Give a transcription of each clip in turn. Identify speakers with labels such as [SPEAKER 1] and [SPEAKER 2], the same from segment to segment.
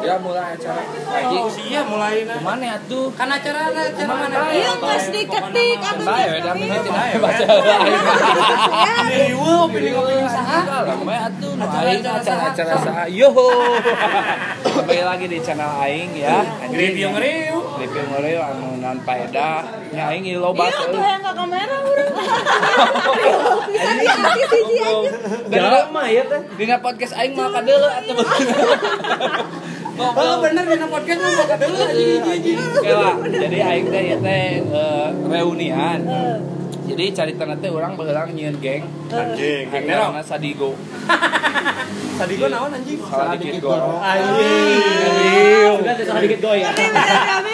[SPEAKER 1] Ya mulai acara.
[SPEAKER 2] Oh, sia mulai na.
[SPEAKER 1] Ke mana ya tuh?
[SPEAKER 2] Kan acara acara mana?
[SPEAKER 3] Iya nggak diketik atau
[SPEAKER 1] Bae udah menit
[SPEAKER 3] Iya.
[SPEAKER 1] ini baca lain.
[SPEAKER 2] Dewa opini-opini saha?
[SPEAKER 1] Lama atuh nu aing acara-acara saha. Yo. Kembali lagi di channel aing ya.
[SPEAKER 2] Review ngeriu.
[SPEAKER 1] Review ngeriu anu non paeda. Nya aing loba
[SPEAKER 3] Iya tuh yang ke kamera urang. Bisa diartis hiji aja.
[SPEAKER 1] Jalma ya teh. Dina podcast aing mah kadeuleu atuh.
[SPEAKER 2] Oh bener dina podcast mah boga dulu anjing.
[SPEAKER 1] Oke lah, jadi aing teh ieu teh eh, reunian. Jadi carita teh orang baheula nyieun geng.
[SPEAKER 2] Anjing, geng
[SPEAKER 1] namanya Sadigo.
[SPEAKER 2] Tadi gua naon anjing?
[SPEAKER 1] Salah dikit goro.
[SPEAKER 2] Anjing.
[SPEAKER 4] Udah salah dikit goyang.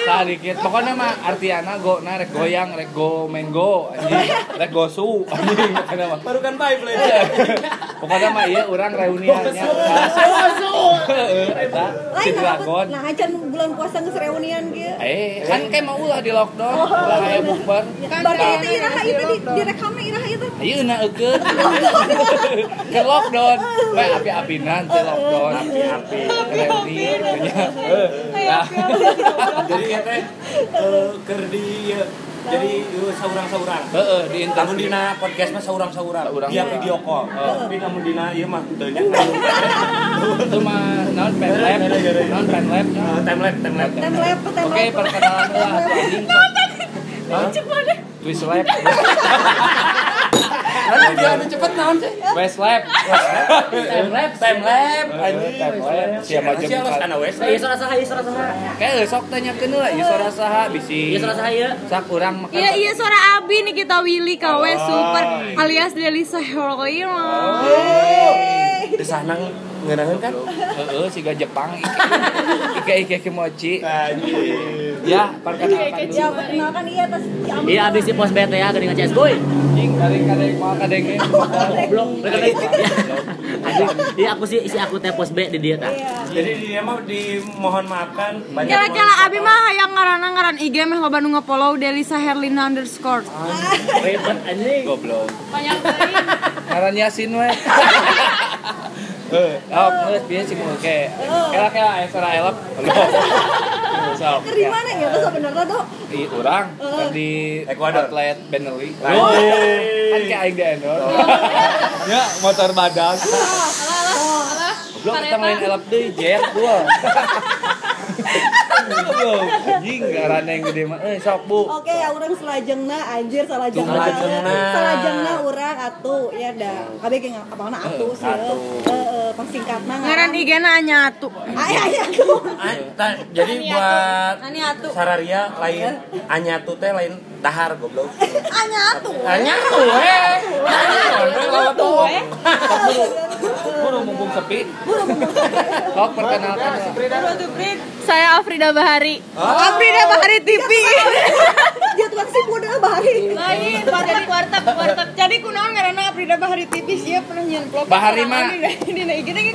[SPEAKER 1] Salah dikit. Pokoknya mah artiana go na rek goyang, rek go mango, anjing. Rek gosu, anjing. Pokoknya mah.
[SPEAKER 2] Baru kan bye play.
[SPEAKER 1] Pokoknya mah ieu urang reuniannya. Heeh, eta si
[SPEAKER 3] Lain
[SPEAKER 1] Dragon.
[SPEAKER 3] Nah, acan bulan puasa geus reunian kieu.
[SPEAKER 1] Eh, kan kayak mau ulah di lockdown, ulah aya bukber.
[SPEAKER 3] Berarti itu iraha itu di direkamna iraha itu.
[SPEAKER 1] Ayo na eukeun. Ke lockdown. Bae api-apinan teh lockdown. Api-api. Reuni. Heeh. Nah,
[SPEAKER 2] Jadi ya teh eh, keur di ieu. jadi eh, saurang-saurang.
[SPEAKER 1] heeh di
[SPEAKER 2] Namun
[SPEAKER 1] interview.
[SPEAKER 2] dina podcast mah saurang-saurang.
[SPEAKER 1] Saurang.
[SPEAKER 2] Dia video call. Tapi namun dina ieu mah teu nya.
[SPEAKER 1] itu mah non pen lab non pen lab
[SPEAKER 2] Eh, Time lapse, time lapse.
[SPEAKER 3] Tem lep, tem
[SPEAKER 1] oke
[SPEAKER 3] lep.
[SPEAKER 1] perkenalan lah anjing twist lab
[SPEAKER 2] Lalu dia anu cepet naon sih?
[SPEAKER 1] west lab
[SPEAKER 2] Time lapse, time lapse. Anjing.
[SPEAKER 1] time lab siapa
[SPEAKER 2] Masih halus
[SPEAKER 1] jam
[SPEAKER 2] kana wes.
[SPEAKER 4] Iya salah saha, iya salah saha.
[SPEAKER 1] kayak sok tanyakeun lah ieu suara saha bisi
[SPEAKER 4] Iya salah saha ya.
[SPEAKER 1] sak urang makan
[SPEAKER 5] Iya iya suara Abi nih kita Willy KW Super alias Delisa Heroima.
[SPEAKER 2] Di sana ngeunaheun kan?
[SPEAKER 1] heeh siga Jepang ike ike ike mochi
[SPEAKER 2] Anjing.
[SPEAKER 1] ya perkenalkan
[SPEAKER 3] Ya,
[SPEAKER 1] dulu
[SPEAKER 3] perkenalkan iya tas
[SPEAKER 4] Iya abis di pos BT ya geuning CS boy.
[SPEAKER 1] anjing dari kadeng mau kadengin
[SPEAKER 4] Goblok. Anjing, Iya aku sih si aku teh pos B di dia tah.
[SPEAKER 2] Jadi dia mah dimohon maafkan banyak
[SPEAKER 5] Kira-kira Abi mah hayang ngaranna ngaran IG meh loba nu nge-follow Delisa Herlina underscore.
[SPEAKER 4] Ribet anjing.
[SPEAKER 1] goblok
[SPEAKER 5] Banyak
[SPEAKER 1] ngaran Yasin we Eh, oh, geus bieu sih. Kela kela aya suara elok. Sok.
[SPEAKER 3] Di mana ya tuh sebenarnya tuh?
[SPEAKER 1] Di urang di
[SPEAKER 2] Ecuador.
[SPEAKER 1] outlet Benelli.
[SPEAKER 2] Oh.
[SPEAKER 1] Kan kayak aing di endorse. Ya, motor badak. Goblok kita main elok deui jet gua. Anjing yang gede mah. Eh, sok Bu.
[SPEAKER 3] Oke ya orang selajengna anjir salajengna.
[SPEAKER 2] Salajengna.
[SPEAKER 3] Salajengna urang atuh ya dah. Kabeh ge apana atuh sih. Heeh, pangsingkatna
[SPEAKER 5] Ngaran IG-na anya atuh.
[SPEAKER 3] Aya aya.
[SPEAKER 2] Ah, ta- jadi buat. Sararia lain anyatu teh lain dahar goblok.
[SPEAKER 3] Anya atuh.
[SPEAKER 2] Anyatu eh. Anyatu eh.
[SPEAKER 1] Buru mumpung sepi. Sok perkenalkan.
[SPEAKER 5] Saya Afrida Bahari. Afrida Bahari TV.
[SPEAKER 3] Dia tuh sih udah bahari.
[SPEAKER 5] Lain jadi kuartap kuartap. Jadi kunaon ngaranna Afrida Bahari TV sih pernah nyeun vlog.
[SPEAKER 1] Bahari mah.
[SPEAKER 5] Dina IG teh kan.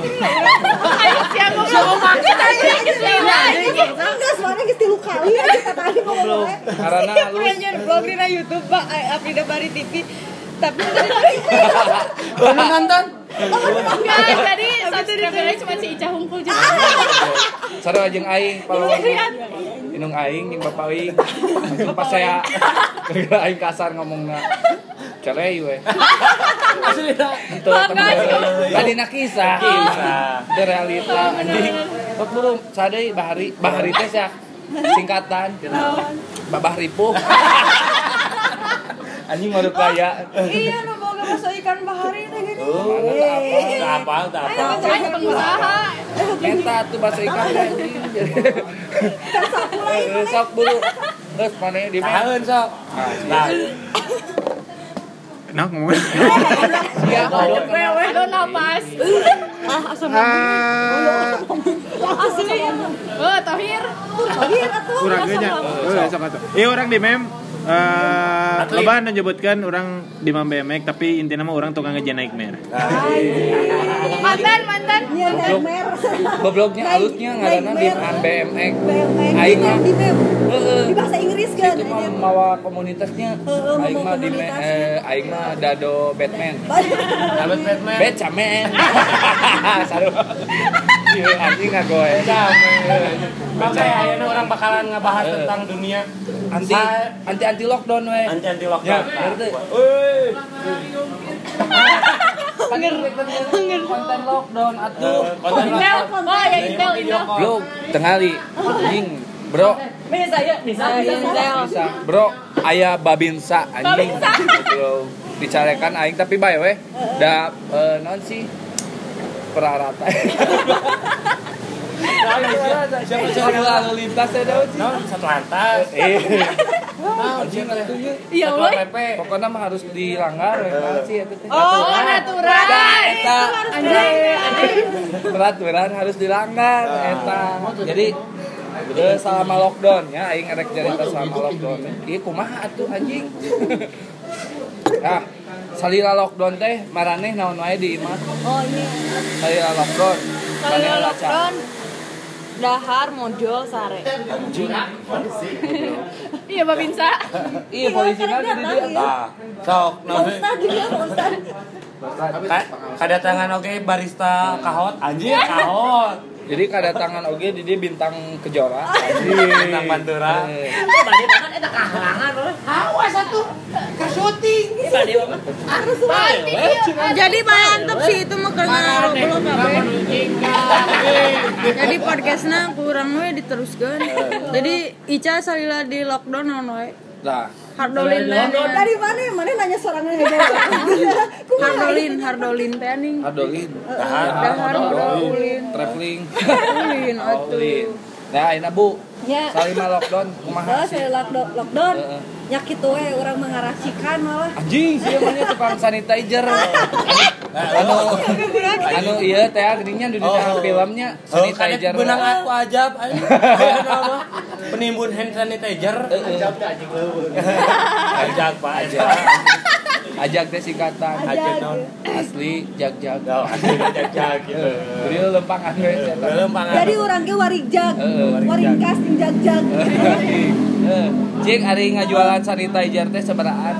[SPEAKER 5] Ayo siapa mau makan aja geus lila.
[SPEAKER 3] Enggak suaranya geus tilu kali aja kata tadi ngomong.
[SPEAKER 1] Karena lu
[SPEAKER 5] pernah nyeun vlog dina YouTube Pak Afrida Bahari TV. Tapi
[SPEAKER 2] Lu nonton?
[SPEAKER 5] Enggak jadi subscribe-nya cuma si Ica Hungkul juga.
[SPEAKER 1] sarua jeung aing kalau inung aing jeung bapak aing. Langsung pas saya gara aing kasar ngomongna celei we. Itu tadi na kisah.
[SPEAKER 2] Kisah.
[SPEAKER 1] itu realita anjing. sok dulu sadai bahari bahari teh sia singkatan babah ripuh anjing mau kaya
[SPEAKER 5] Iya, nu boga basa ikan bahari teh gitu.
[SPEAKER 2] Tak apa, tak apa.
[SPEAKER 5] Banyak pengusaha.
[SPEAKER 1] Eta tuh bahasa ikan anjing. Eh, Sok buru. Terus mana di mana?
[SPEAKER 2] Sok. Nah,
[SPEAKER 6] Nah, ngomongin.
[SPEAKER 1] Iya, goblok.
[SPEAKER 5] Wewe do napas. Ah, asam Asli. Oh, Tohir.
[SPEAKER 6] Kurangnya. Oh, sok atuh. Iya orang di mem eh loba menyebutkan orang di Mam BMX tapi intinya mah orang tukang ngejen naik mer.
[SPEAKER 5] Mantan, mantan.
[SPEAKER 3] Iya,
[SPEAKER 1] Goblok.
[SPEAKER 3] mer.
[SPEAKER 1] Gobloknya halusnya ngaranna di BMX. Aing mah
[SPEAKER 3] di bahasa Inggris kan.
[SPEAKER 1] Itu mah mawa komunitasnya. Aing mah di eh, aing mah dado Batman.
[SPEAKER 2] Sahabat Batman.
[SPEAKER 1] Batman. Sarua. Iya, anjing ngagoe.
[SPEAKER 2] Oke, ayeuna orang bakalan ngebahas
[SPEAKER 1] Eh.
[SPEAKER 2] tentang dunia
[SPEAKER 1] Anti anti anti lockdown we.
[SPEAKER 2] anti anti
[SPEAKER 1] Ya,
[SPEAKER 2] lockdown.
[SPEAKER 1] ngerti. Kan konten lockdown atuh.
[SPEAKER 2] konten
[SPEAKER 3] Intel,
[SPEAKER 2] lockdown.
[SPEAKER 3] oh ya Intel, Intel.
[SPEAKER 1] Yo, tengali. Anjing, bro.
[SPEAKER 3] Bisa ya, bisa. Intel.
[SPEAKER 1] Bisa. Bro, aya babinsa anjing.
[SPEAKER 3] Babinsa.
[SPEAKER 1] Gitu. Dicarekan aing tapi bae we. Da eh, naon sih? Prarata. Siapa siapa lalu lintas ya sih?
[SPEAKER 2] Satu lantas.
[SPEAKER 1] Eh.
[SPEAKER 3] Iya, woi.
[SPEAKER 1] Pokoknya mah harus dilanggar sih eta teh?
[SPEAKER 3] Oh, natural.
[SPEAKER 1] Eta.
[SPEAKER 3] Anjing,
[SPEAKER 1] peraturan harus dilanggar eta jadi eh, selama lockdown ya aing erek cerita selama lockdown ieu kumaha atuh anjing nah salila lockdown teh maraneh naon wae di imah
[SPEAKER 3] Oh, ini.
[SPEAKER 1] salila lockdown laca.
[SPEAKER 3] lockdown, dahar modal sare. Iya, Babinsa.
[SPEAKER 1] iya polisi kan di dia
[SPEAKER 2] Ah, sok naon
[SPEAKER 3] Ustaz juga, Ustaz.
[SPEAKER 2] Ka- Kedatangan oke barista kahot anjir kahot.
[SPEAKER 1] Jadi kedatangan oge di dia bintang kejora.
[SPEAKER 2] Bintang Pantura.
[SPEAKER 1] Eh,
[SPEAKER 4] Bade banget eta kahalangan we.
[SPEAKER 5] Jadi mantep sih itu mah karena belum Jadi podcastnya kurang we diteruskan. Jadi Ica salila di lockdown naon we.
[SPEAKER 1] nah
[SPEAKER 5] Hardolin.
[SPEAKER 3] Dari mana? Mana nanya sorangan aja.
[SPEAKER 5] Hardolin, Hardolin teh ning.
[SPEAKER 1] adolin
[SPEAKER 5] Dahar Hardolin.
[SPEAKER 1] traveling
[SPEAKER 5] Hardolin atuh.
[SPEAKER 1] nah ini bu
[SPEAKER 3] Ya.
[SPEAKER 1] salima lockdown
[SPEAKER 3] Oh,
[SPEAKER 1] kumaha sih
[SPEAKER 3] saya lockdown, lockdown. Ya gitu we orang mengarasikan malah.
[SPEAKER 1] anjing sih namanya tukang sanitizer. Anu anu iya teh geuninnya di dunia filmnya
[SPEAKER 2] Oh,
[SPEAKER 1] sanitizer.
[SPEAKER 2] benang aku ajab nama penimbun hand sanitizer. Ajab anjing Ajab Pak. Ajab.
[SPEAKER 1] Ajak teh singkatan
[SPEAKER 2] Ajab naon?
[SPEAKER 1] asli jag jag
[SPEAKER 2] Oh, asli ajab gitu.
[SPEAKER 1] Jadi lempangan we eta.
[SPEAKER 2] Belum pangan.
[SPEAKER 3] Jadi orang ge warijag.
[SPEAKER 1] Heeh, warijag.
[SPEAKER 3] Waringkas jeung jag-jag.
[SPEAKER 1] Eh, Cik ari ngajualan sanitizer teh seberaan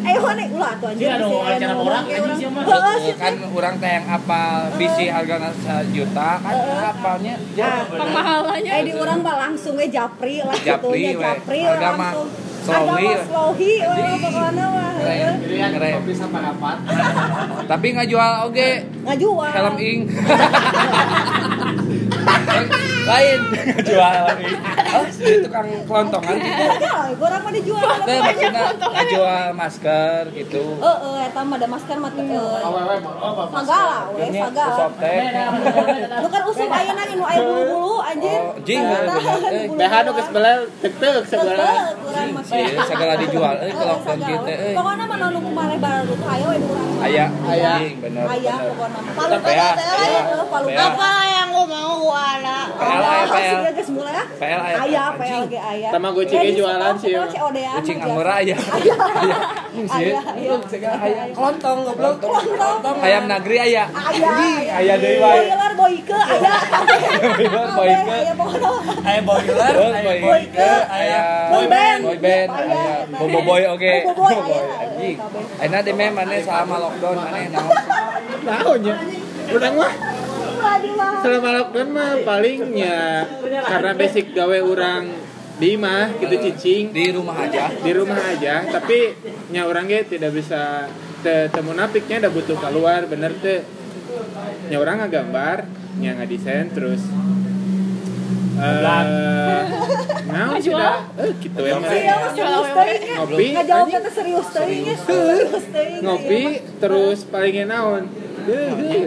[SPEAKER 3] Eh, hone ulah tuh anjir.
[SPEAKER 4] Ada wawancara orang.
[SPEAKER 3] Heeh, sih.
[SPEAKER 1] kan orang teh yang apal bisi hargana sejuta kan apalnya
[SPEAKER 3] Ah,
[SPEAKER 5] Pemahalannya.
[SPEAKER 3] Eh di orang mah langsung we japri lah
[SPEAKER 1] Japri,
[SPEAKER 3] gitu japri
[SPEAKER 1] Harga mah. Slowi,
[SPEAKER 3] slowi we pokoknya mah.
[SPEAKER 1] keren
[SPEAKER 3] heeh.
[SPEAKER 1] keren tapi ngajual oge
[SPEAKER 3] Ngajual.
[SPEAKER 1] helm ing lain helm ing oh si tukang kelontongan gitu
[SPEAKER 3] Ya, orang mah dijual.
[SPEAKER 1] teh maksudnya ngajual masker gitu
[SPEAKER 3] Heeh, eta mah ada masker mah teh. Sagala we, sagala. Lu kan usum ayeuna nu aya bulu-bulu anjir.
[SPEAKER 1] Oh, jing. Eh,
[SPEAKER 6] BH nu geus belel tek-tek segala.
[SPEAKER 3] Kurang mah.
[SPEAKER 1] Iya, segala dijual euy ke lockdown
[SPEAKER 3] Sagala.
[SPEAKER 1] kieu teh euy
[SPEAKER 3] Pokona mah nu kumaha baru aya we
[SPEAKER 1] aya bener
[SPEAKER 3] Aya pokona mah. Palu
[SPEAKER 1] ya,
[SPEAKER 3] teh
[SPEAKER 1] ya,
[SPEAKER 3] palu.
[SPEAKER 1] ya.
[SPEAKER 3] Apa?
[SPEAKER 5] yang lu mau gua ada.
[SPEAKER 1] PL aya PL
[SPEAKER 3] Sih geus mulai ya.
[SPEAKER 1] PL aya
[SPEAKER 3] Aya. PL ge aya.
[SPEAKER 6] Tamagotchi ge jualan sih,
[SPEAKER 1] kucing angora aya
[SPEAKER 3] Aya.
[SPEAKER 1] Sih.
[SPEAKER 3] Aya, aya.
[SPEAKER 1] Segala aya
[SPEAKER 2] Kelontong goblok.
[SPEAKER 3] Kelontong.
[SPEAKER 1] ayam negeri aya
[SPEAKER 3] Aya.
[SPEAKER 1] aya deui wae
[SPEAKER 3] Boiler boike aya.
[SPEAKER 1] Boiler, boike.
[SPEAKER 3] Aya pokona mah.
[SPEAKER 2] Aya boiler,
[SPEAKER 1] Oh,
[SPEAKER 2] aya
[SPEAKER 1] boy.
[SPEAKER 2] boike, aya
[SPEAKER 3] Boy band.
[SPEAKER 1] boy band
[SPEAKER 3] Aya.
[SPEAKER 1] aya bobo boy oke
[SPEAKER 3] Bobo boy
[SPEAKER 1] anjing ayeuna meh maneh selama lockdown maneh naon
[SPEAKER 6] Naonnya? Urang mah. Selama lockdown mah palingnya. Karena basic gawe orang di imah gitu cicing.
[SPEAKER 1] Di rumah aja.
[SPEAKER 6] Di rumah aja. Tapi nya orang ge tidak bisa te temu napiknya udah butuh keluar. Bener teh. Nya orang ngagambar nya ngadesain terus eh naon sih dah? Eh gitu ya mah.
[SPEAKER 3] Iya mah
[SPEAKER 6] ngopi. Ngopi terus palingnya naon.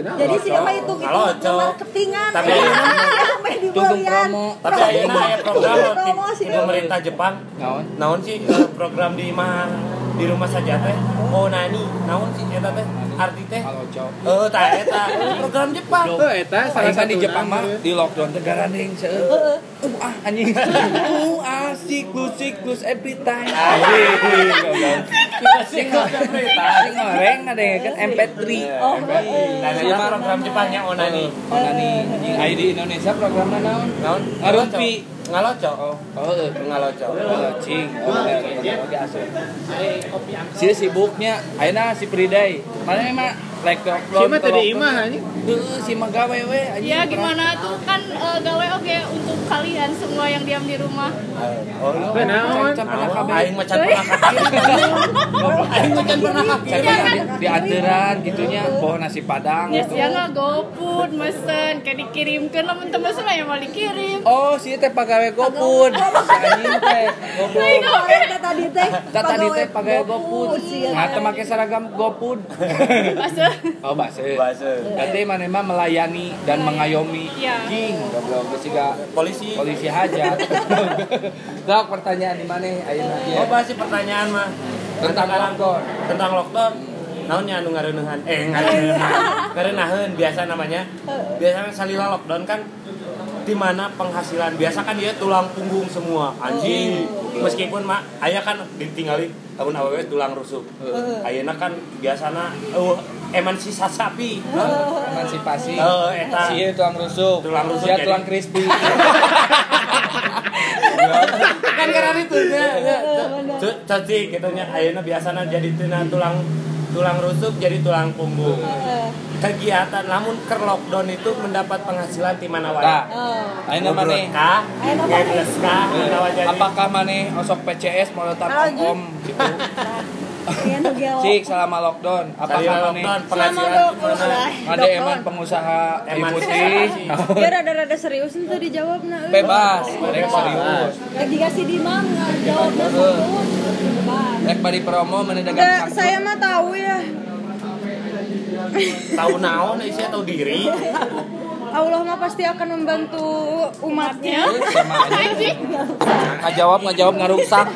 [SPEAKER 3] Jadi sih mah itu gitu marketingan.
[SPEAKER 2] Tapi ayeuna. Tapi ayeuna aya program di, pemerintah Jepang.
[SPEAKER 1] naon
[SPEAKER 2] Naon sih eh, program di mah di rumah saja teh? Oh nani, naon sih eta teh? Arti teh?
[SPEAKER 1] kalau cowok
[SPEAKER 2] Eh, tah eta program Jepang.
[SPEAKER 6] Oh, eta salah
[SPEAKER 1] di Jepang mah di lockdown teh garaneng seueur. Uh, ah anjing. Uh, ah siklus siklus every time. Anjing. Ngoreng ada kan MP3.
[SPEAKER 3] Oh,
[SPEAKER 2] Dan eta program Jepangnya onani.
[SPEAKER 1] Oh, nani anjing aya di Indonesia programna naon?
[SPEAKER 2] Naon?
[SPEAKER 1] Ngarumpi.
[SPEAKER 2] Ngalocok.
[SPEAKER 1] Oh, oh, eh.
[SPEAKER 2] Ngalocok.
[SPEAKER 1] Oh, cing. Bener, bener. Oke, asup. Si sibuknya, ayeuna si Priday. Mana mah
[SPEAKER 6] Si mah tadi imah anjing.
[SPEAKER 1] Heeh, si mah gawe we anjing.
[SPEAKER 3] Ya gimana tuh kan eh, gawe oke untuk kalian semua yang diam di rumah.
[SPEAKER 2] Oh,
[SPEAKER 6] Kenaon?
[SPEAKER 1] Can pernah kabeh.
[SPEAKER 2] Aing macan pernah kakirim. Aing macan pernah
[SPEAKER 1] Can
[SPEAKER 2] kakirim.
[SPEAKER 1] pernah di, di anteran gitunya bawa nasi padang
[SPEAKER 3] Yes,
[SPEAKER 1] gitu.
[SPEAKER 3] ya nggak GoFood mesen kayak dikirimkan namun teman sama yang mau dikirim.
[SPEAKER 1] Oh, si teh pagawe GoFood. Anjing teh.
[SPEAKER 3] Iya,
[SPEAKER 7] tadi teh
[SPEAKER 1] Tak tadi teh pagawe GoFood. Nah, teu make seragam GoFood.
[SPEAKER 3] Masa
[SPEAKER 1] Oh, bahasa.
[SPEAKER 2] Bahasa.
[SPEAKER 1] Berarti mana mah melayani dan mengayomi.
[SPEAKER 3] Iya.
[SPEAKER 1] King, goblok geus
[SPEAKER 2] Polisi.
[SPEAKER 1] polisi hajat. Gak pertanyaan di mana ayeuna
[SPEAKER 2] Oh, bahas si pertanyaan mah
[SPEAKER 1] Tentang lockdown.
[SPEAKER 2] Tentang lockdown. Naonnya anu ngareuneuhan? Eh, ngareuneuhan. Ngareuneuhan biasa namanya. Biasanya salila lockdown kan di mana penghasilan biasa kan dia tulang punggung semua anjing. Meskipun mak ayah kan ditinggali tahun awewe tulang rusuk. Ayeuna kan biasana uh, eman sisa sapi
[SPEAKER 1] Emansipasi.
[SPEAKER 2] Eh, eta.
[SPEAKER 1] Si tulang rusuk.
[SPEAKER 2] Tulang rusuk
[SPEAKER 1] Dia
[SPEAKER 2] jadi-
[SPEAKER 1] tulang crispy.
[SPEAKER 2] kan karena itu nya nya. Cu- cacing gitu nya. Ayeuna biasana jadi tulang tulang rusuk jadi tulang punggung kegiatan namun ke lockdown itu mendapat penghasilan di mana wae
[SPEAKER 1] Nah, ayeuna maneh.
[SPEAKER 2] kah Atawa jadi
[SPEAKER 1] Apakah maneh osok PCS mau letak om gitu? Cik selama lockdown,
[SPEAKER 2] Salila
[SPEAKER 1] apakah maneh
[SPEAKER 2] lockdown penghasilan di mana
[SPEAKER 1] ada eman pengusaha kayu putih?
[SPEAKER 5] Dia rada-rada serius itu dijawab nah. euy.
[SPEAKER 1] Bebas, mereka serius.
[SPEAKER 7] Dikasih di mana jawabnya satu. Bebas.
[SPEAKER 1] Rek bari promo mana sangkut.
[SPEAKER 5] saya mah tahu ya.
[SPEAKER 2] Tahu naon isi tahu diri
[SPEAKER 5] Allah mah pasti akan membantu umatnya.
[SPEAKER 1] sama aja. Ngajawab ngajawab ngarusak.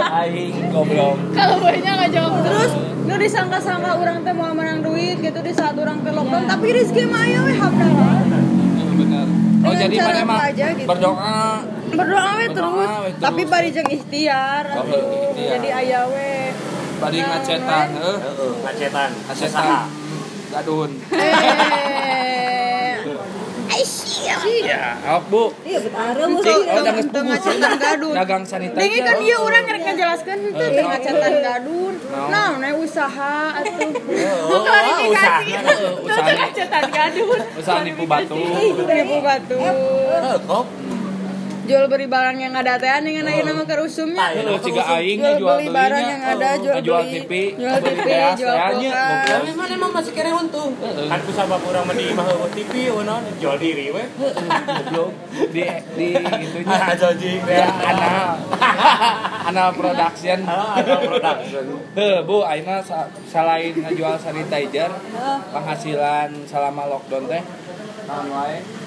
[SPEAKER 1] Aing goblok.
[SPEAKER 3] kalau banyak nggak jawab
[SPEAKER 5] Terus nu disangka-sangka orang teh mau menang duit gitu di saat orang teh lockdown, tapi rezeki mah aya we habdalah.
[SPEAKER 1] Bener. Oh
[SPEAKER 5] Dengan
[SPEAKER 1] jadi mana mah
[SPEAKER 5] gitu.
[SPEAKER 1] berdoa
[SPEAKER 5] Berdoa we
[SPEAKER 1] Berdoa
[SPEAKER 5] terus, tapi bari jeung ikhtiar. Jadi aya we.
[SPEAKER 1] bari ngacetan heuh.
[SPEAKER 2] Heeh, ngacetan
[SPEAKER 1] Ngacetan. Gadun.
[SPEAKER 5] Eh.
[SPEAKER 1] Ya, awak Bu.
[SPEAKER 7] Iya betara.
[SPEAKER 1] Cik, oh jangan
[SPEAKER 5] Teu ngacetan gadun.
[SPEAKER 1] Dagang sanitizer.
[SPEAKER 5] Dengi kan dia orang yang ngejelaskan itu
[SPEAKER 1] Eh, no.
[SPEAKER 5] ngacetan gadun. Nah, nah usaha atuh.
[SPEAKER 2] Oh,
[SPEAKER 3] klarifikasi
[SPEAKER 2] usaha.
[SPEAKER 3] cetan gadun
[SPEAKER 1] Usaha nipu batu.
[SPEAKER 5] Nipu batu.
[SPEAKER 2] Eh, kok
[SPEAKER 5] Jual beli barang yang ada teh dengan ayeuna mah kerusumnya.
[SPEAKER 1] Heeh, ciga aing
[SPEAKER 5] Jual
[SPEAKER 1] jual
[SPEAKER 5] beli barang yang ada, jual
[SPEAKER 1] jual
[SPEAKER 5] beli
[SPEAKER 1] TV,
[SPEAKER 5] jual
[SPEAKER 1] beli
[SPEAKER 5] TV, jual
[SPEAKER 1] tanya,
[SPEAKER 5] kulkas.
[SPEAKER 2] Tapi mana emang masih kere untung. Kan ku sabab urang mah di imah eueuh TV eueuh jual diri we.
[SPEAKER 1] goblok. Di di itunya.
[SPEAKER 2] Ah, jojing
[SPEAKER 1] Ya, anal. Anal production.
[SPEAKER 2] Ah, ada production.
[SPEAKER 1] Heh, Bu, aina selain ngejual sanitizer, penghasilan selama lockdown teh naon wae?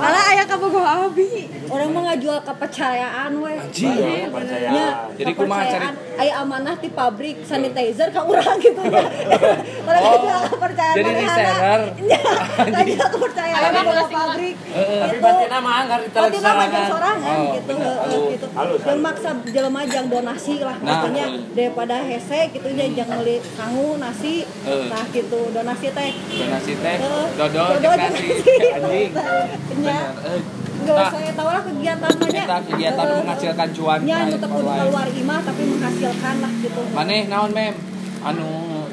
[SPEAKER 5] Alah aya kabogoh abi.
[SPEAKER 7] Orang mah ngajual kepercayaan we.
[SPEAKER 1] Anjing.
[SPEAKER 2] Percaya.
[SPEAKER 7] Ya,
[SPEAKER 1] Jadi kumaha cari
[SPEAKER 7] kepercayaan. Aya amanah di pabrik sanitizer ka urang gitu. Orang
[SPEAKER 1] Oh,
[SPEAKER 7] ngajual kepercayaan
[SPEAKER 1] jadi reseller.
[SPEAKER 7] Iya, ngajual kepercayaan
[SPEAKER 3] Alamat
[SPEAKER 7] ke
[SPEAKER 3] masing-masing.
[SPEAKER 7] pabrik.
[SPEAKER 2] Tapi
[SPEAKER 7] Gitu.
[SPEAKER 2] batin mah anggar ditarik
[SPEAKER 7] sorangan
[SPEAKER 1] Oh,
[SPEAKER 7] gitu, gitu.
[SPEAKER 2] Halus.
[SPEAKER 7] maksa jelema jang donasi lah
[SPEAKER 1] Nah,
[SPEAKER 7] katanya
[SPEAKER 1] heeh.
[SPEAKER 7] daripada hese gitu nya jang meuli sangu nasi. Nah gitu donasi teh.
[SPEAKER 1] Donasi teh, dodol
[SPEAKER 7] Dodol
[SPEAKER 1] jeung
[SPEAKER 7] jeung
[SPEAKER 1] nasi.
[SPEAKER 7] nasi.
[SPEAKER 1] Anjing. Eh,
[SPEAKER 7] Enggak
[SPEAKER 1] Nah.
[SPEAKER 7] usah tahu lah kegiatan.
[SPEAKER 1] Eta kegiatan
[SPEAKER 7] Heeh.
[SPEAKER 1] menghasilkan cuan.
[SPEAKER 7] Nu
[SPEAKER 1] baik.
[SPEAKER 7] keluar imah tapi menghasilkan lah gitu.
[SPEAKER 1] Maneh naon mem? Anu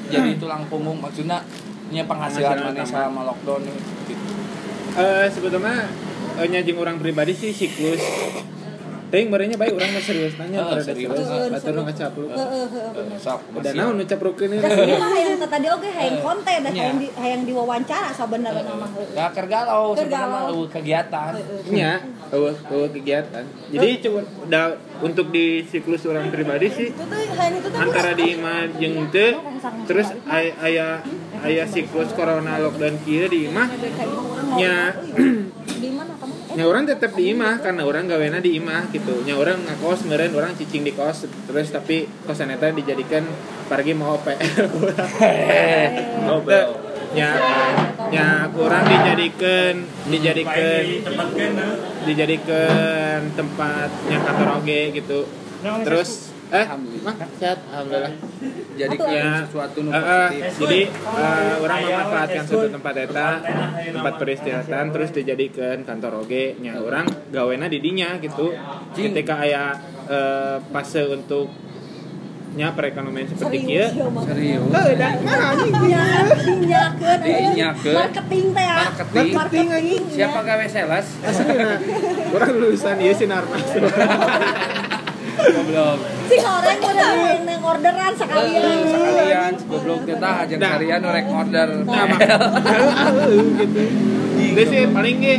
[SPEAKER 1] jadi tulang punggung maksudnya nya penghasilan maneh
[SPEAKER 6] tambahan.
[SPEAKER 1] selama lockdown. Gitu.
[SPEAKER 6] Eh sebetulnya eh, nyajing orang pribadi sih siklus. Tapi merenya baik orang mah serius nanya
[SPEAKER 1] Eh,
[SPEAKER 6] pada
[SPEAKER 1] serius.
[SPEAKER 7] Heeh,
[SPEAKER 6] Atau nu ngacapluk.
[SPEAKER 7] Heeh, heeh.
[SPEAKER 1] Eh, Sok,
[SPEAKER 6] Udah
[SPEAKER 1] masih.
[SPEAKER 6] naon nu.
[SPEAKER 7] Das ini mah hayang tadi oge hayang konten dan
[SPEAKER 1] Nya.
[SPEAKER 7] hayang di hayang diwawancara sabenerna mah.
[SPEAKER 1] Gak kergalau
[SPEAKER 7] Keur galau.
[SPEAKER 1] eueuh kegiatan.
[SPEAKER 6] Nya, eueuh eueuh kegiatan. Jadi coba da, untuk di siklus orang pribadi sih antara di imah jeung teu terus ay- aya aya siklus corona lockdown kieu di imah nya
[SPEAKER 7] di mana kamu? Eh,
[SPEAKER 1] nya orang tetap di imah karena orang gawena di imah gitu. Nya orang ngakos meren orang cicing di kos terus tapi kosan eta dijadikan pergi mau PR Teu, nya nya kurang dijadikan dijadikan dijadikan tempatnya kantor oge gitu. Terus eh? Mah sehat alhamdulillah.
[SPEAKER 7] Jadi
[SPEAKER 1] jadikan sesuatu nu
[SPEAKER 6] Eh, eh,
[SPEAKER 1] positif
[SPEAKER 6] jadi eh, orang memanfaatkan suatu tempat eta tempat peristirahatan terus dijadikan kantor oge nya orang gawena di dinya gitu. Ketika aya eh, fase untuk nya perekonomian seperti
[SPEAKER 7] serius
[SPEAKER 6] kieu.
[SPEAKER 7] ya
[SPEAKER 1] serius.
[SPEAKER 6] Heuh, da nah anjing
[SPEAKER 7] dinyakeun dinyakeun
[SPEAKER 1] Dinyakeun.
[SPEAKER 7] marketing teh ya.
[SPEAKER 1] Marketing.
[SPEAKER 7] marketing
[SPEAKER 1] siapa
[SPEAKER 7] ya.
[SPEAKER 1] gawe sales?
[SPEAKER 6] Orang lulusan ieu sinarmas
[SPEAKER 1] goblok
[SPEAKER 7] si goreng udah neng orderan sekalian.
[SPEAKER 1] Sekalian. Goblok kita aja
[SPEAKER 6] Nah.
[SPEAKER 1] kalian norek order.
[SPEAKER 6] Nah, gitu Dia sih paling ge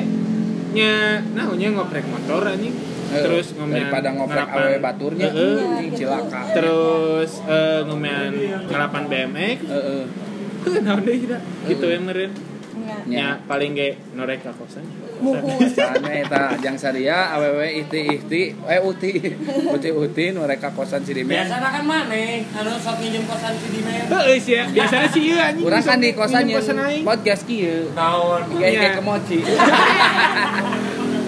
[SPEAKER 6] nya nah nya ngoprek motor anjing.
[SPEAKER 1] Eh,
[SPEAKER 6] terus ngomean
[SPEAKER 1] daripada ngoprek awewe baturnya.
[SPEAKER 6] Heeh.
[SPEAKER 1] anjing cilaka.
[SPEAKER 6] Terus eh, ngomean ngelapan BMX
[SPEAKER 1] Heeh.
[SPEAKER 6] Naon deui gitu yang meureun
[SPEAKER 7] Nya.
[SPEAKER 6] nya paling ge norek ka kosan
[SPEAKER 1] Sana eta ajang saria awewe ihti ihti eh uti uti uti nu reka kosan si Dimen.
[SPEAKER 2] biasa kan maneh anu sok nginjem kosan si Dimen
[SPEAKER 6] Heeh sih ya biasanya sih ieu anjing
[SPEAKER 1] Urang kan di kosan yang podcast kieu.
[SPEAKER 2] naon
[SPEAKER 1] Iya
[SPEAKER 6] Iya.
[SPEAKER 1] kayak kemoci.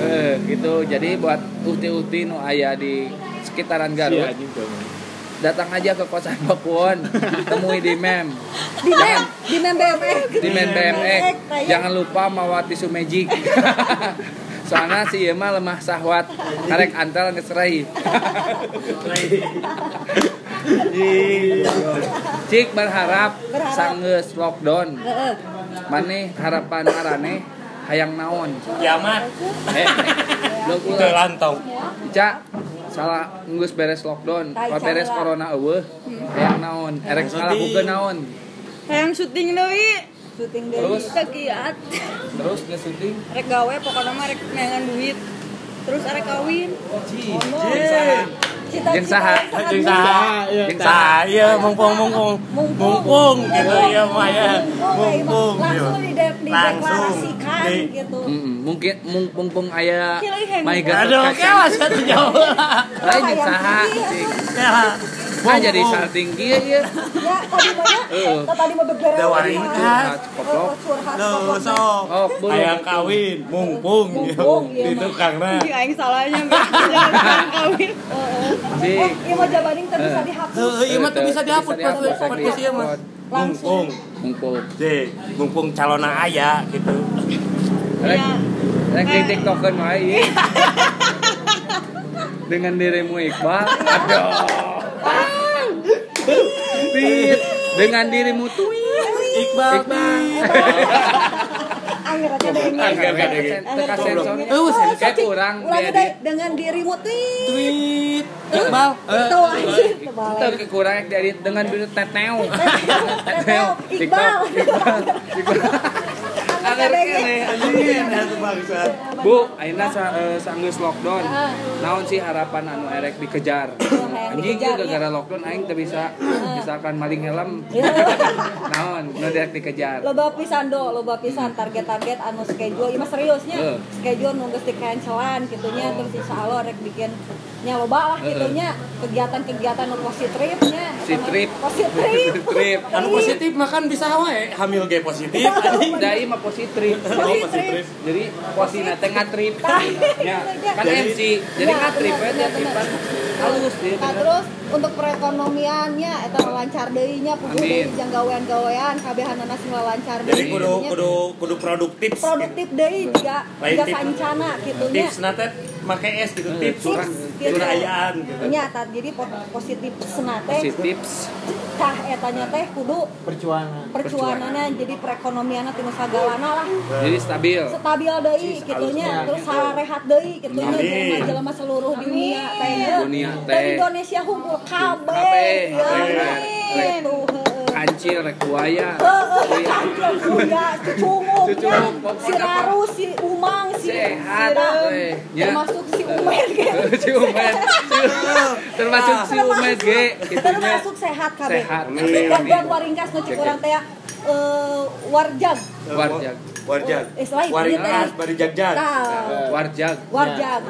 [SPEAKER 1] Eh gitu. Jadi buat uhti-uhti nu aya di sekitaran
[SPEAKER 6] Iya
[SPEAKER 1] Garut, datang aja ke kosan Bakuon, temui di Mem.
[SPEAKER 7] di mem di mem BMX
[SPEAKER 1] Di Mem BMX.
[SPEAKER 7] Tanya.
[SPEAKER 1] Jangan lupa mawa tisu magic. Soalnya si ieu mah lemah sahwat, karek antel geus rai. Cik berharap
[SPEAKER 7] Berharap.
[SPEAKER 1] sanggeus lockdown. Maneh harapan marane hayang naon.
[SPEAKER 2] kiamat
[SPEAKER 1] Eh, lo
[SPEAKER 2] lantong
[SPEAKER 1] Ica, salah nggus beres lockdown. Beres corona eueuh, hayang naon. Erek salah bukeun naon.
[SPEAKER 5] Hayang syuting deui.
[SPEAKER 7] syuting deui
[SPEAKER 1] Terus
[SPEAKER 5] Kegiat.
[SPEAKER 1] terus nge syuting.
[SPEAKER 5] Rek gawe pokoknya mah rek duit. Terus arek kawin.
[SPEAKER 7] cita
[SPEAKER 1] Jeung saha?
[SPEAKER 2] jeung saha. Jeung saha. Ieu mumpung mumpung mumpung gitu. Ya. Mah ya mumpung
[SPEAKER 7] langsung di
[SPEAKER 2] Langsung.
[SPEAKER 7] dideklarasikan
[SPEAKER 2] Di-
[SPEAKER 7] gitu.
[SPEAKER 1] Mungkin mung- mumpung aya
[SPEAKER 5] yang gitu.
[SPEAKER 1] god.
[SPEAKER 2] Aduh kelas satu jauh
[SPEAKER 1] Lain jeung saha.
[SPEAKER 2] Ya
[SPEAKER 1] Nah jadi salting kieu ieu.
[SPEAKER 7] ya tadi mah
[SPEAKER 1] Heeh.
[SPEAKER 7] ya tadi mah beberapa
[SPEAKER 2] Da waring
[SPEAKER 1] Curhat, koplok.
[SPEAKER 7] koplok.
[SPEAKER 2] sok.
[SPEAKER 1] Oh.
[SPEAKER 2] Hayang kawin, mumpung.
[SPEAKER 7] Mumpung, iya,
[SPEAKER 2] Di tukangna.
[SPEAKER 5] Anjing aing salahnya jangan kawin.
[SPEAKER 7] Heeh. Eh iya mah jabaning teh bisa
[SPEAKER 1] Eh.
[SPEAKER 7] dihapus
[SPEAKER 2] ieu mah teu bisa dihapus
[SPEAKER 1] Bisa
[SPEAKER 2] podcast ieu mah. Mumpung.
[SPEAKER 1] Mumpung.
[SPEAKER 2] Deh, mumpung calona aya gitu.
[SPEAKER 1] Rek,
[SPEAKER 5] Ya.
[SPEAKER 1] rek di TikTokan wae. Dengan dirimu Iqbal. Aduh. Tit, dengan dirimu tuh.
[SPEAKER 2] Iqbal.
[SPEAKER 7] anggar aja deh ini
[SPEAKER 2] Anggar aja deh.
[SPEAKER 1] Teka sensor.
[SPEAKER 2] Eueuh, sensor.
[SPEAKER 1] Kayak kurang
[SPEAKER 7] ulangi dengan dirimu tweet
[SPEAKER 2] Tweet. Iqbal.
[SPEAKER 7] tuh anjing tebal
[SPEAKER 1] Itu kekurang dari dengan diri teteo.
[SPEAKER 7] Teteo, Iqbal.
[SPEAKER 1] anjing.
[SPEAKER 2] Atuh bangsa.
[SPEAKER 1] Bu, ayeuna sa, sanggeus lockdown. Naon sih harapan anu erek dikejar? Anjing ieu gara-gara lockdown aing teu bisa misalkan maling helm. Naon nu derek dikejar?
[SPEAKER 7] loba pisan do loba pisan target-target anu schedule ieu mah seriusnya schedule nu geus dikancelan gitunya terus insya Allah rek bikin nya loba lah gitunya kegiatan-kegiatan nu positifnya
[SPEAKER 1] Si trip.
[SPEAKER 7] positif
[SPEAKER 1] Trip.
[SPEAKER 2] Anu positif makan bisa wae, hamil ge positif anjing.
[SPEAKER 1] Dai mah positif. Jadi
[SPEAKER 2] positif.
[SPEAKER 1] jadi posina teh ngatrip. Ya, kan
[SPEAKER 2] Jadi-
[SPEAKER 1] MC. Jadi
[SPEAKER 7] Ya,
[SPEAKER 1] ngatrip
[SPEAKER 7] bener,
[SPEAKER 1] we teh
[SPEAKER 7] bener,
[SPEAKER 1] tripan. Halus dia
[SPEAKER 7] Nah terus untuk perekonomiannya eta lancar deui nya puguh deui jeung gawean-gawean kabehanana sing lancar deui
[SPEAKER 2] Jadi kudu
[SPEAKER 7] gitunya.
[SPEAKER 2] kudu kudu produktif.
[SPEAKER 7] produktif deui juga juga sancana gitunya
[SPEAKER 2] Tips na teh make es gitu
[SPEAKER 1] Eh,
[SPEAKER 2] tips.
[SPEAKER 7] Gitu.
[SPEAKER 2] Curayaan gitu.
[SPEAKER 7] nya tah jadi po- positif senate
[SPEAKER 1] Positif.
[SPEAKER 7] tah etanya teh kudu
[SPEAKER 6] perjuangan
[SPEAKER 7] percuanana jadi perekonomianna tinu sagalana lah
[SPEAKER 1] Jadi stabil.
[SPEAKER 7] stabil deui gitunya terus sarehat deui gitunya
[SPEAKER 2] Amin.
[SPEAKER 7] jelema-jelema seluruh dunia teh
[SPEAKER 1] Dunia teh.
[SPEAKER 7] Indonesia hunkul kabeh
[SPEAKER 1] Kabeh.
[SPEAKER 7] Ya.
[SPEAKER 1] Kancil rek buaya.
[SPEAKER 7] Heeh, kancil kuya, cucunguk, ya. Si Umang, si
[SPEAKER 1] Sehat,
[SPEAKER 7] si.
[SPEAKER 1] Ya.
[SPEAKER 7] termasuk si Umen gitu.
[SPEAKER 1] si Umed. Termasuk si Umed ge
[SPEAKER 7] termasuk sehat kabeh.
[SPEAKER 1] Sehat.
[SPEAKER 7] Dan waringkas nu cik urang teh eh, warjag.
[SPEAKER 1] Warjag.
[SPEAKER 2] Warjag.
[SPEAKER 7] Istilah itu
[SPEAKER 2] Waringkas
[SPEAKER 7] teh.
[SPEAKER 2] bari jagjag.
[SPEAKER 7] Tah,
[SPEAKER 1] Warjag.
[SPEAKER 7] warjag,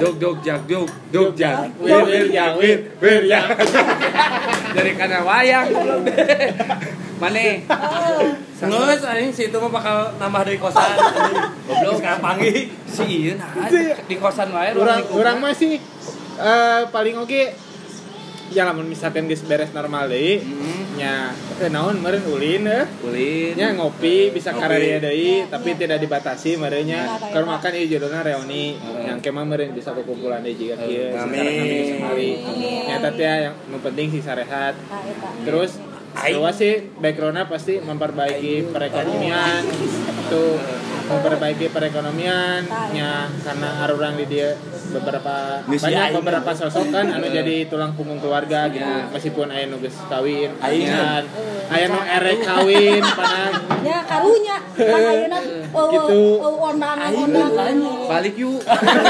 [SPEAKER 1] Dog dog jag dog dog jag.
[SPEAKER 6] wir wir yang wir wir yang
[SPEAKER 1] Dari kana wayang. Mane.
[SPEAKER 2] Ngeus anjing situ mah bakal nambah dari kosan. Goblok sekarang panggil.
[SPEAKER 1] Si ieu nah di kosan wae
[SPEAKER 6] orang orang masih eh, paling oke ya lamun misalkan geus beres normal deui
[SPEAKER 1] Hmm,
[SPEAKER 6] nya. Eh, naon? Meureun ulin eh?
[SPEAKER 1] Ulin.
[SPEAKER 6] nya ngopi bisa
[SPEAKER 2] Ngopi.
[SPEAKER 6] kararia deui tapi tidak dibatasi meureun nya.
[SPEAKER 7] Nah,
[SPEAKER 6] keur makan ieu judulna reuni nya yang kemah meureun bisa kekumpulan deui jiga kieu.
[SPEAKER 2] Amin.
[SPEAKER 6] sekali nyata teh yang penting sih sarehat terus Jawa sih backgroundnya pasti memperbaiki perekonomian. Itu memperbaiki perekonomian ya karena arurang di dia beberapa
[SPEAKER 2] Geus
[SPEAKER 6] banyak
[SPEAKER 2] aing.
[SPEAKER 6] beberapa sosok kan anu jadi tulang punggung keluarga gitu. Meskipun aya nu geus kawin
[SPEAKER 2] Aing.
[SPEAKER 6] dan aya nu erek kawin panan
[SPEAKER 7] Ya karunya. Kan ayeuna oh,
[SPEAKER 6] Gitu.
[SPEAKER 7] oh, ondangan ondangan.
[SPEAKER 1] balik yuk.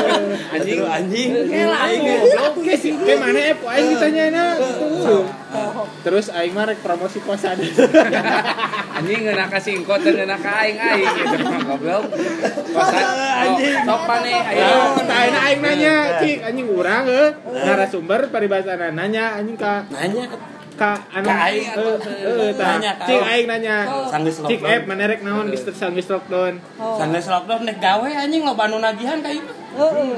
[SPEAKER 2] Anjing anjing.
[SPEAKER 6] Oke sih ke mana eh aing ditanya gitu terus aing mah rek promosi kosan.
[SPEAKER 1] Anjing ngeuna ka singkot dan ngeuna ka aing aing. Gitu goblok. Kosan.
[SPEAKER 2] Anjing.
[SPEAKER 1] sok maneh ayo.
[SPEAKER 6] Ayo, tanya aing nanya, cik anjing urang eh. Narasumber paribasana nanya anjing ka
[SPEAKER 2] nanya.
[SPEAKER 6] ka anu
[SPEAKER 2] aing
[SPEAKER 6] eh eh cik
[SPEAKER 2] aing.
[SPEAKER 6] aing nanya.
[SPEAKER 2] Sanggeus
[SPEAKER 6] cik
[SPEAKER 2] lockdown.
[SPEAKER 6] Naon geus teu sanggeus lockdown.
[SPEAKER 2] Sanggeus lockdown nek gawe anjing lo banu nagihan ka ieu.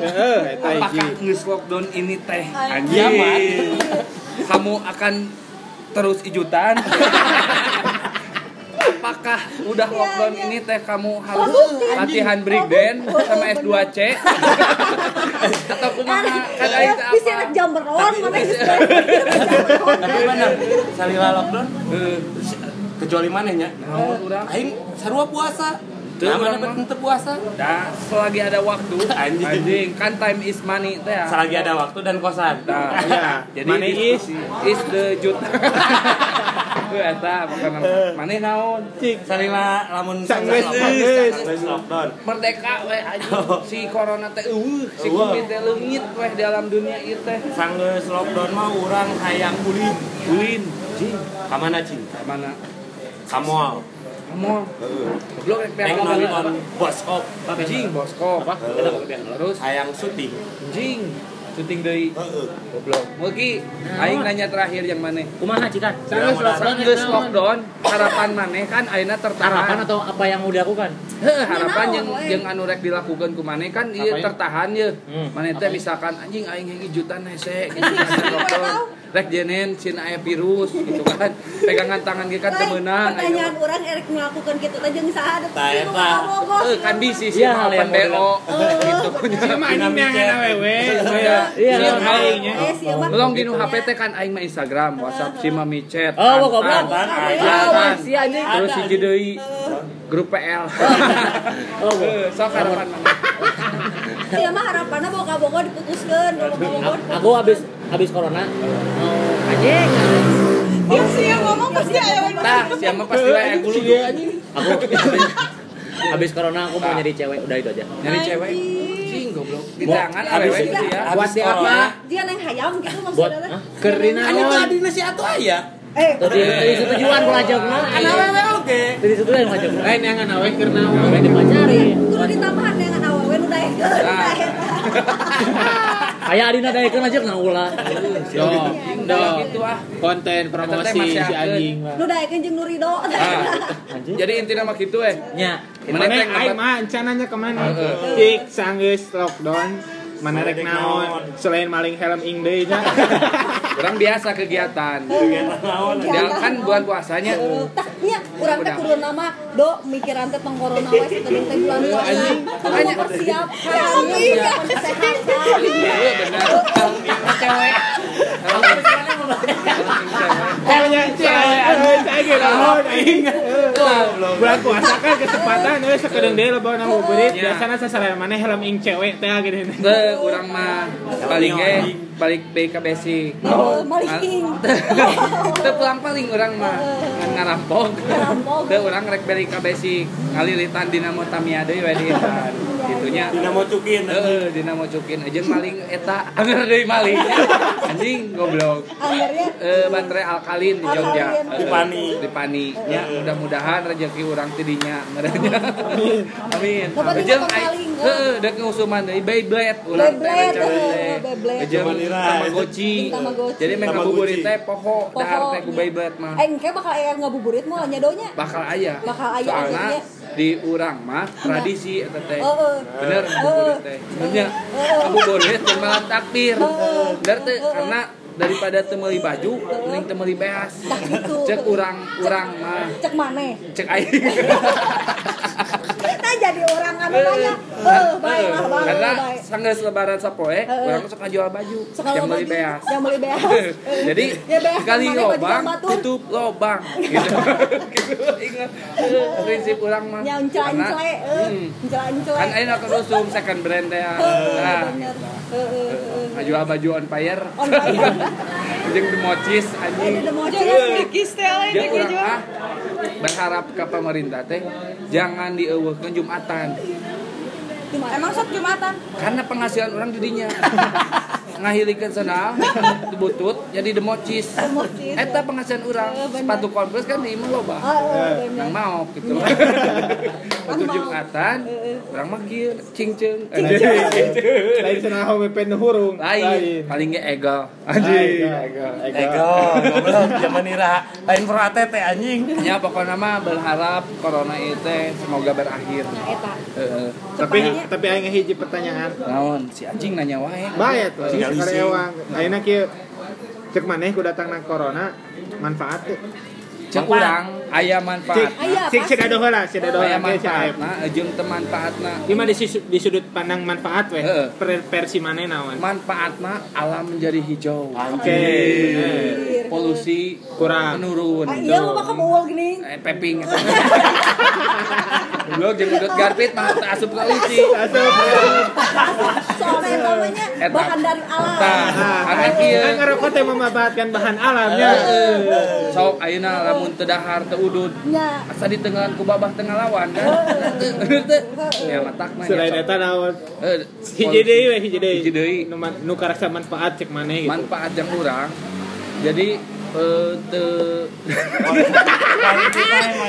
[SPEAKER 6] Heeh eta
[SPEAKER 1] apakah lockdown ini teh? Anjing. Kamu akan terus ijutan. Apakah udah lockdown ini teh kamu harus latihan break dance sama S2C atau kumaha? Kan
[SPEAKER 7] Ya,
[SPEAKER 1] aing teh
[SPEAKER 7] bisa
[SPEAKER 1] apa?
[SPEAKER 7] anak jamberon mana
[SPEAKER 2] bener salila lockdown kecuali
[SPEAKER 1] naon urang?
[SPEAKER 2] Aing sarua puasa Nah,
[SPEAKER 1] mah.
[SPEAKER 2] teu puasa?
[SPEAKER 1] Nah, selagi ada waktu.
[SPEAKER 2] Anjing.
[SPEAKER 1] anjing kan time is money teh. Ya.
[SPEAKER 2] selagi ada waktu dan kosan.
[SPEAKER 1] Nah,
[SPEAKER 6] ya
[SPEAKER 1] jadi
[SPEAKER 6] mana is
[SPEAKER 1] is the jut. Ku eta pokona maneh naon?
[SPEAKER 2] cik. Salila lamun
[SPEAKER 6] Sanggeus,
[SPEAKER 2] lockdown,
[SPEAKER 1] Merdeka we anjing. Si corona teh eueuh si covid teh leungit we dalam dunia ieu teh.
[SPEAKER 2] sanggeus lockdown mah urang hayang ulin.
[SPEAKER 1] Ulin, jing,
[SPEAKER 2] ka mana cing
[SPEAKER 1] mana?
[SPEAKER 2] ka mall
[SPEAKER 1] rek
[SPEAKER 2] Neng nonton bioskop
[SPEAKER 1] Jing, bosko apa? Terus
[SPEAKER 2] hayang syuting
[SPEAKER 1] jing syuting deui.
[SPEAKER 2] heeh
[SPEAKER 1] Goblok. Mugi aing nanya terakhir yang maneh.
[SPEAKER 4] Kumaha cikan?
[SPEAKER 6] Sanggeus lockdown
[SPEAKER 1] Geus lockdown, harapan maneh kan ayeuna tertahan.
[SPEAKER 4] Harapan atau apa yang mau dilakukan?
[SPEAKER 1] Heuh, harapan yang yang anu rek dilakukan ku maneh kan ieu tertahan ye.
[SPEAKER 4] Hmm,
[SPEAKER 1] Maneh teh misalkan anjing aing hiji jutaan hese gitu kan. Rek jenen cina aya virus gitu kan. Pegangan tangan ge kan aya.
[SPEAKER 7] Pertanyaan orang Erik melakukan gitu teh jeung saha
[SPEAKER 2] eta.
[SPEAKER 1] Eh, kan bisi sih
[SPEAKER 4] Iya, yang
[SPEAKER 1] open BO gitu.
[SPEAKER 6] Siapa mah anjing yang awewe
[SPEAKER 1] Iya.
[SPEAKER 4] Iya.
[SPEAKER 6] Siap aingnya
[SPEAKER 7] Eh, siapa mah?
[SPEAKER 1] Belum dinu HP teh kan aing mah Instagram, WhatsApp si mami chat.
[SPEAKER 4] Oh, goblok.
[SPEAKER 2] Tantan.
[SPEAKER 4] Ah, si anjing.
[SPEAKER 1] Terus hiji deui grup PL.
[SPEAKER 4] Oh,
[SPEAKER 1] Eh, Sok harapan.
[SPEAKER 7] Siapa mah harapanna boga-boga diputuskeun kalau boga-boga
[SPEAKER 4] aku habis habis corona mau anjing
[SPEAKER 7] Dia sih yang ngomong pasti ayo
[SPEAKER 1] Tah, siapa pasti wae aya gulu anjing.
[SPEAKER 4] aku habis. Corona aku mau nyari cewek udah itu aja.
[SPEAKER 1] Nyari cewek. Cing goblok. Di tangan awewe
[SPEAKER 2] itu
[SPEAKER 1] gitu ya.
[SPEAKER 6] buat di apa?
[SPEAKER 7] Dia neng hayam gitu maksudnya.
[SPEAKER 6] Kerina
[SPEAKER 2] Kan itu adina si atuh aya.
[SPEAKER 7] Eh,
[SPEAKER 4] tadi tadi setujuan pelajangna
[SPEAKER 2] Kan awewe oge.
[SPEAKER 4] tadi setujuan pelajangna
[SPEAKER 6] lain yang awe kerna
[SPEAKER 4] udah dipacari
[SPEAKER 7] kudu ditambahan dengan awewe nu daekeun.
[SPEAKER 4] Kayak adina daekeun aja kena ulah.
[SPEAKER 6] Do do
[SPEAKER 1] gitu ah.
[SPEAKER 6] konten promosi si anjing. Mah
[SPEAKER 7] Nu daekeun jeung nu rido.
[SPEAKER 1] Ah, jadi intinya mah gitu eh.
[SPEAKER 4] nya.
[SPEAKER 1] Mana
[SPEAKER 6] aing mah rencananya ke mana? Cik sanggeus lockdown mana rek naon selain maling helm ing deui nya.
[SPEAKER 1] Orang biasa kegiatan.
[SPEAKER 2] Kegiatan naon?
[SPEAKER 1] Dia kan bulan puasanya.
[SPEAKER 7] Nya urang teh kudu nama do mikiran teh tong corona we sateung teh bulan puasa. Karena persiapan kesehatan.
[SPEAKER 1] Iya benar. Cewek.
[SPEAKER 6] Helmnya cewek aduh saya Bulan puasa kan kesempatan euy sakedeung deui loba na buburit
[SPEAKER 1] Ya.
[SPEAKER 6] biasana sasaran mana helm ing cewek teh gini.
[SPEAKER 1] Teu urang mah paling balik ka basic.
[SPEAKER 7] Oh, maling.
[SPEAKER 1] Teu pulang paling urang mah ngarampok.
[SPEAKER 7] Ngarampok.
[SPEAKER 1] Teu urang rek balik ka basic. Ngalilitan Dinamo Tamiya deui we di etan. Gitunya.
[SPEAKER 2] Dinamo cukin.
[SPEAKER 1] Heeh, Dinamo Cukin aja maling eta anger deui maling. Anjing goblok.
[SPEAKER 7] Anggernya
[SPEAKER 1] Eh baterai alkalin di Jogja.
[SPEAKER 2] Di Pani.
[SPEAKER 1] Di Pani. Ya, mudah-mudahan rezeki urang tidinya ngarenya. Amin.
[SPEAKER 7] Dapat
[SPEAKER 1] Jeung Heeh, da ngusuman deui Beyblade teh
[SPEAKER 7] Beyblade,
[SPEAKER 1] teh.
[SPEAKER 7] Beyblade.
[SPEAKER 2] Ira.
[SPEAKER 1] Tamagotchi.
[SPEAKER 7] Tamagotchi.
[SPEAKER 1] Jadi
[SPEAKER 2] Tamagotchi.
[SPEAKER 1] ngabuburit teh poho dahar teh ku
[SPEAKER 7] iya.
[SPEAKER 1] Beyblade mah.
[SPEAKER 7] Eh, engke bakal aya ngabuburit moal nyadonya.
[SPEAKER 1] Bakal aya.
[SPEAKER 7] Bakal aya
[SPEAKER 1] Soalna di urang mah tradisi eta teh.
[SPEAKER 7] Heeh.
[SPEAKER 1] Bener ngabuburit teh. Benernya ngabuburit jeung malam takbir. Bener teh karena daripada teu meuli baju mending teu meuli beas.
[SPEAKER 7] Gitu.
[SPEAKER 1] Cek urang urang mah
[SPEAKER 7] Cek maneh.
[SPEAKER 1] cek aing.
[SPEAKER 7] Nah jadi orang anu nanya. Eh, baiklah, Bang.
[SPEAKER 1] Karena
[SPEAKER 7] Heeh,
[SPEAKER 1] Karena
[SPEAKER 7] baik.
[SPEAKER 1] sanggeus lebaran sapoe, orang sok ngajual baju yang beli beas.
[SPEAKER 7] Yang beli beas.
[SPEAKER 1] Jadi
[SPEAKER 7] Ya,
[SPEAKER 1] sekali lobang tutup lobang gitu. gitu ingat prinsip orang mah.
[SPEAKER 7] Yang
[SPEAKER 1] Karena- Hmm. Kan ayeuna kerusum second brand.
[SPEAKER 7] Heeh,
[SPEAKER 1] Nah,
[SPEAKER 7] heeh.
[SPEAKER 1] ngajual baju on fire.
[SPEAKER 7] On fire.
[SPEAKER 1] Jeung democis anjing.
[SPEAKER 5] jual.
[SPEAKER 1] ah berharap ke pemerintah teh jangan dieuweuhkeun Jumatan.
[SPEAKER 5] Emang sok Jumatan?
[SPEAKER 1] Karena penghasilan orang didinya. ngahilikeun sandal di butut jadi democis.
[SPEAKER 7] Democis,
[SPEAKER 1] Eta penghasilan orang.
[SPEAKER 7] Eh.
[SPEAKER 1] Sepatu Converse kan di imah loba.
[SPEAKER 7] Ah, eh,
[SPEAKER 1] Yang mau gitu. Waktu
[SPEAKER 7] mau.
[SPEAKER 1] Jumatan, orang mah kieu cingceung.
[SPEAKER 6] Lain cenah home pen hurung.
[SPEAKER 1] Lain, paling ge egal.
[SPEAKER 6] Anjing.
[SPEAKER 2] Goblok zaman ira lain pro ATT anjing.
[SPEAKER 1] Ya pokoknya mah berharap corona itu semoga berakhir.
[SPEAKER 7] Nah, eta.
[SPEAKER 6] Tapi tapi aing hiji pertanyaan.
[SPEAKER 1] Naon si anjing nanya wae.
[SPEAKER 6] Bae tuh.
[SPEAKER 2] Tinggal
[SPEAKER 6] Tinggal
[SPEAKER 2] isi.
[SPEAKER 6] ewang. Ayeuna kieu cek maneh ku datang na corona manfaat teh.
[SPEAKER 1] Cek urang aya manfaat.
[SPEAKER 6] Cek cek ada heula, cek ada
[SPEAKER 1] Aya
[SPEAKER 6] heula ge cek aep.
[SPEAKER 1] manfaatna, jeung teu manfaatna.
[SPEAKER 6] Ieu mah di, sudut pandang manfaat weh. Versi maneh naon?
[SPEAKER 1] Manfaatna alam menjadi hijau.
[SPEAKER 6] Oke.
[SPEAKER 1] Polusi
[SPEAKER 6] Kurang.
[SPEAKER 1] menurun.
[SPEAKER 7] Ah, iya lo mah kamu gini.
[SPEAKER 1] Eh, peping. Belum jeung udut garpit mah teu asup polusi.
[SPEAKER 7] Soalnya yang namanya bahan dari alam.
[SPEAKER 1] Tah, karena kieu
[SPEAKER 6] Kan ngerokok teh memanfaatkan bahan alamnya.
[SPEAKER 1] sok ayeuna lamun teu dahar teu udud
[SPEAKER 7] Nya.
[SPEAKER 1] asa di tengah ku babah tengah lawan kan. Ya matak mah.
[SPEAKER 6] Selain
[SPEAKER 1] ya, sok.
[SPEAKER 6] eta naon?
[SPEAKER 1] Eh,
[SPEAKER 6] Hiji deui we hiji deui.
[SPEAKER 1] Hiji deui.
[SPEAKER 6] Nu karasa manfaat cek maneh gitu.
[SPEAKER 1] manfaat yang kurang jadi eh te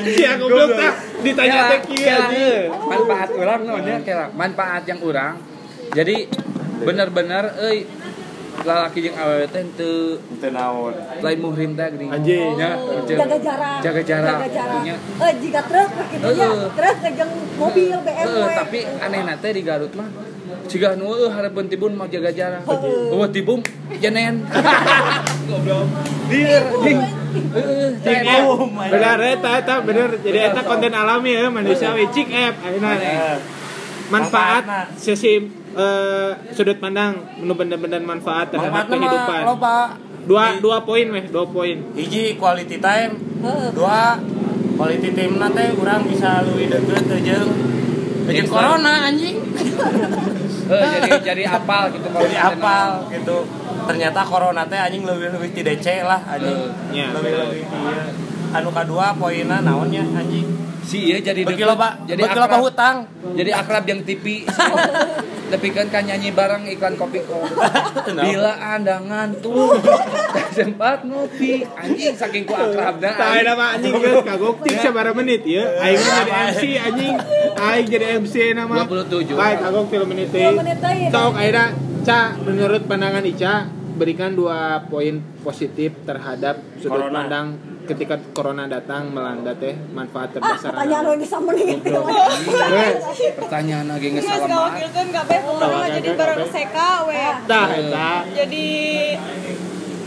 [SPEAKER 6] Iya goblok tah ditanya teh kieu
[SPEAKER 1] eh, manfaat orang namanya kela manfaat yang kurang jadi benar-benar euy lalaki awewe teh teu
[SPEAKER 2] Teu naon.
[SPEAKER 1] lain muhrim teh geuning
[SPEAKER 6] Anjing.
[SPEAKER 1] Ya,
[SPEAKER 7] Oh, jaga jarak.
[SPEAKER 1] jaga jarak
[SPEAKER 7] Jaga jarak. Eh, jika truk gitu ya.
[SPEAKER 1] Heeh.
[SPEAKER 7] Truk jeung mobil BMW.
[SPEAKER 1] Heeh, tapi aneh teh di Garut mah Ciga nu eueuh hareupun tibun mau jaga jarak. Eueuh tibum jenen. Goblok. Dir, eta.
[SPEAKER 6] Benar eta eta bener. Jadi eta konten alami ya manusia we cik ayeuna.
[SPEAKER 2] Eh,
[SPEAKER 6] Manfaat
[SPEAKER 2] Manfaatna.
[SPEAKER 6] Eh, sudut pandang nu bener-bener manfaat terhadap
[SPEAKER 2] Manfaatna
[SPEAKER 6] kehidupan.
[SPEAKER 2] mah loba.
[SPEAKER 6] Dua dua poin weh, dua poin.
[SPEAKER 2] Hiji quality time, dua quality time teh urang bisa teu jeung teu jeung corona anjing.
[SPEAKER 1] Heuh, jadi jadi apal gitu kalau
[SPEAKER 2] Jadi apal gitu. Ternyata corona teh anjing leuwih-leuwih ti DC lah anjing.
[SPEAKER 6] Iya.
[SPEAKER 2] Leuwih-leuwih ti ieu. Anu kadua poinna naonnya anjing.
[SPEAKER 1] Si iya jadi deket,
[SPEAKER 2] loba,
[SPEAKER 1] jadi
[SPEAKER 2] loba
[SPEAKER 1] akrab
[SPEAKER 2] hutang.
[SPEAKER 1] jadi akrab yang TV tapi kan kan nyanyi bareng iklan kopi kok bila anda ngantuk tak sempat ngopi anjing saking ku akrabna
[SPEAKER 6] Tah ada mah anjing geus kagok tik sabaraha menit ya. Aing jadi MC anjing. Aing jadi MC nama.
[SPEAKER 1] 27.
[SPEAKER 6] Baik kagok 3 menit
[SPEAKER 7] Tiga
[SPEAKER 6] teh.
[SPEAKER 7] menit deui.
[SPEAKER 6] Sok ayeuna Ca menurut pandangan Ica berikan dua poin positif terhadap sudut
[SPEAKER 2] Corona.
[SPEAKER 6] pandang ketika corona datang melanda teh manfaat
[SPEAKER 7] Ah,
[SPEAKER 6] terbesar.
[SPEAKER 7] pertanyaan lo bisa mending gitu.
[SPEAKER 1] pertanyaan lagi
[SPEAKER 5] Nggak
[SPEAKER 1] ngesalah
[SPEAKER 5] segala kilkan kabeh pokoknya mah jadi bareng seka we.
[SPEAKER 6] Tah eta.
[SPEAKER 5] Jadi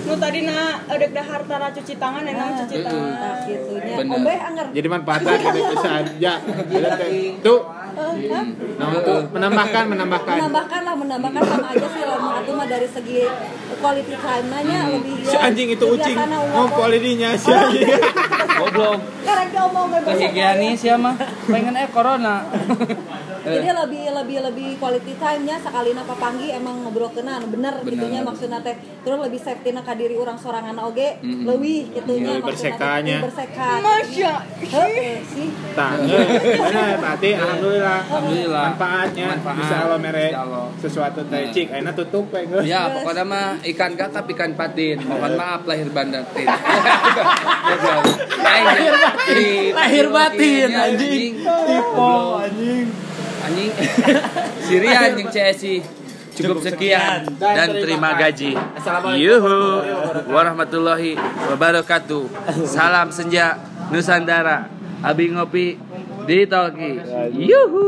[SPEAKER 5] nu tadi na edek dahar tara cuci tangan emang cuci
[SPEAKER 7] Nah,
[SPEAKER 5] tangan.
[SPEAKER 7] gitunya.
[SPEAKER 1] Bener.
[SPEAKER 7] Ombe anger.
[SPEAKER 6] Jadi manfaatnya gitu bisa aja. Tuh Nah, untuk menambahkan menambahkan.
[SPEAKER 7] menambahkan lah menambahkan sama aja sih lama itu mah dari segi quality time-nya lebih
[SPEAKER 6] Si anjing itu ucing. ngompol ininya si anjing.
[SPEAKER 1] goblok.
[SPEAKER 7] Karena dia omong bebas.
[SPEAKER 1] kehigianis ya mah. Pengen eh corona
[SPEAKER 7] Jadi lebih lebih lebih quality time-nya sekali napa panggi emang ngobrol kena bener,
[SPEAKER 1] Bener.
[SPEAKER 7] gitunya maksudnya teh terus lebih safety na ka diri orang sorangan oge leuwih gitunya
[SPEAKER 6] Lebih
[SPEAKER 7] teh,
[SPEAKER 6] bersekanya.
[SPEAKER 7] lebih berseka
[SPEAKER 5] Masya.
[SPEAKER 7] Heeh sih
[SPEAKER 6] Tah, benar berarti alhamdulillah.
[SPEAKER 1] Alhamdulillah.
[SPEAKER 6] Manfaatnya
[SPEAKER 1] Manfaat.
[SPEAKER 6] bisa Allah mere
[SPEAKER 1] Insya Allah.
[SPEAKER 6] sesuatu teh cik ayeuna tutup we geus.
[SPEAKER 1] Ya, pokoknya mah ikan kakap ikan patin. Mohon maaf lahir bandatin. lahir batin.
[SPEAKER 2] Lahir batin, anjing.
[SPEAKER 1] Tipo anjing. Anjing. Siri anjing CSI. Cukup sekian dan terima gaji. Yuhu warahmatullahi wabarakatuh. Salam senja Nusantara. Abi ngopi di Tolki. Yuhu.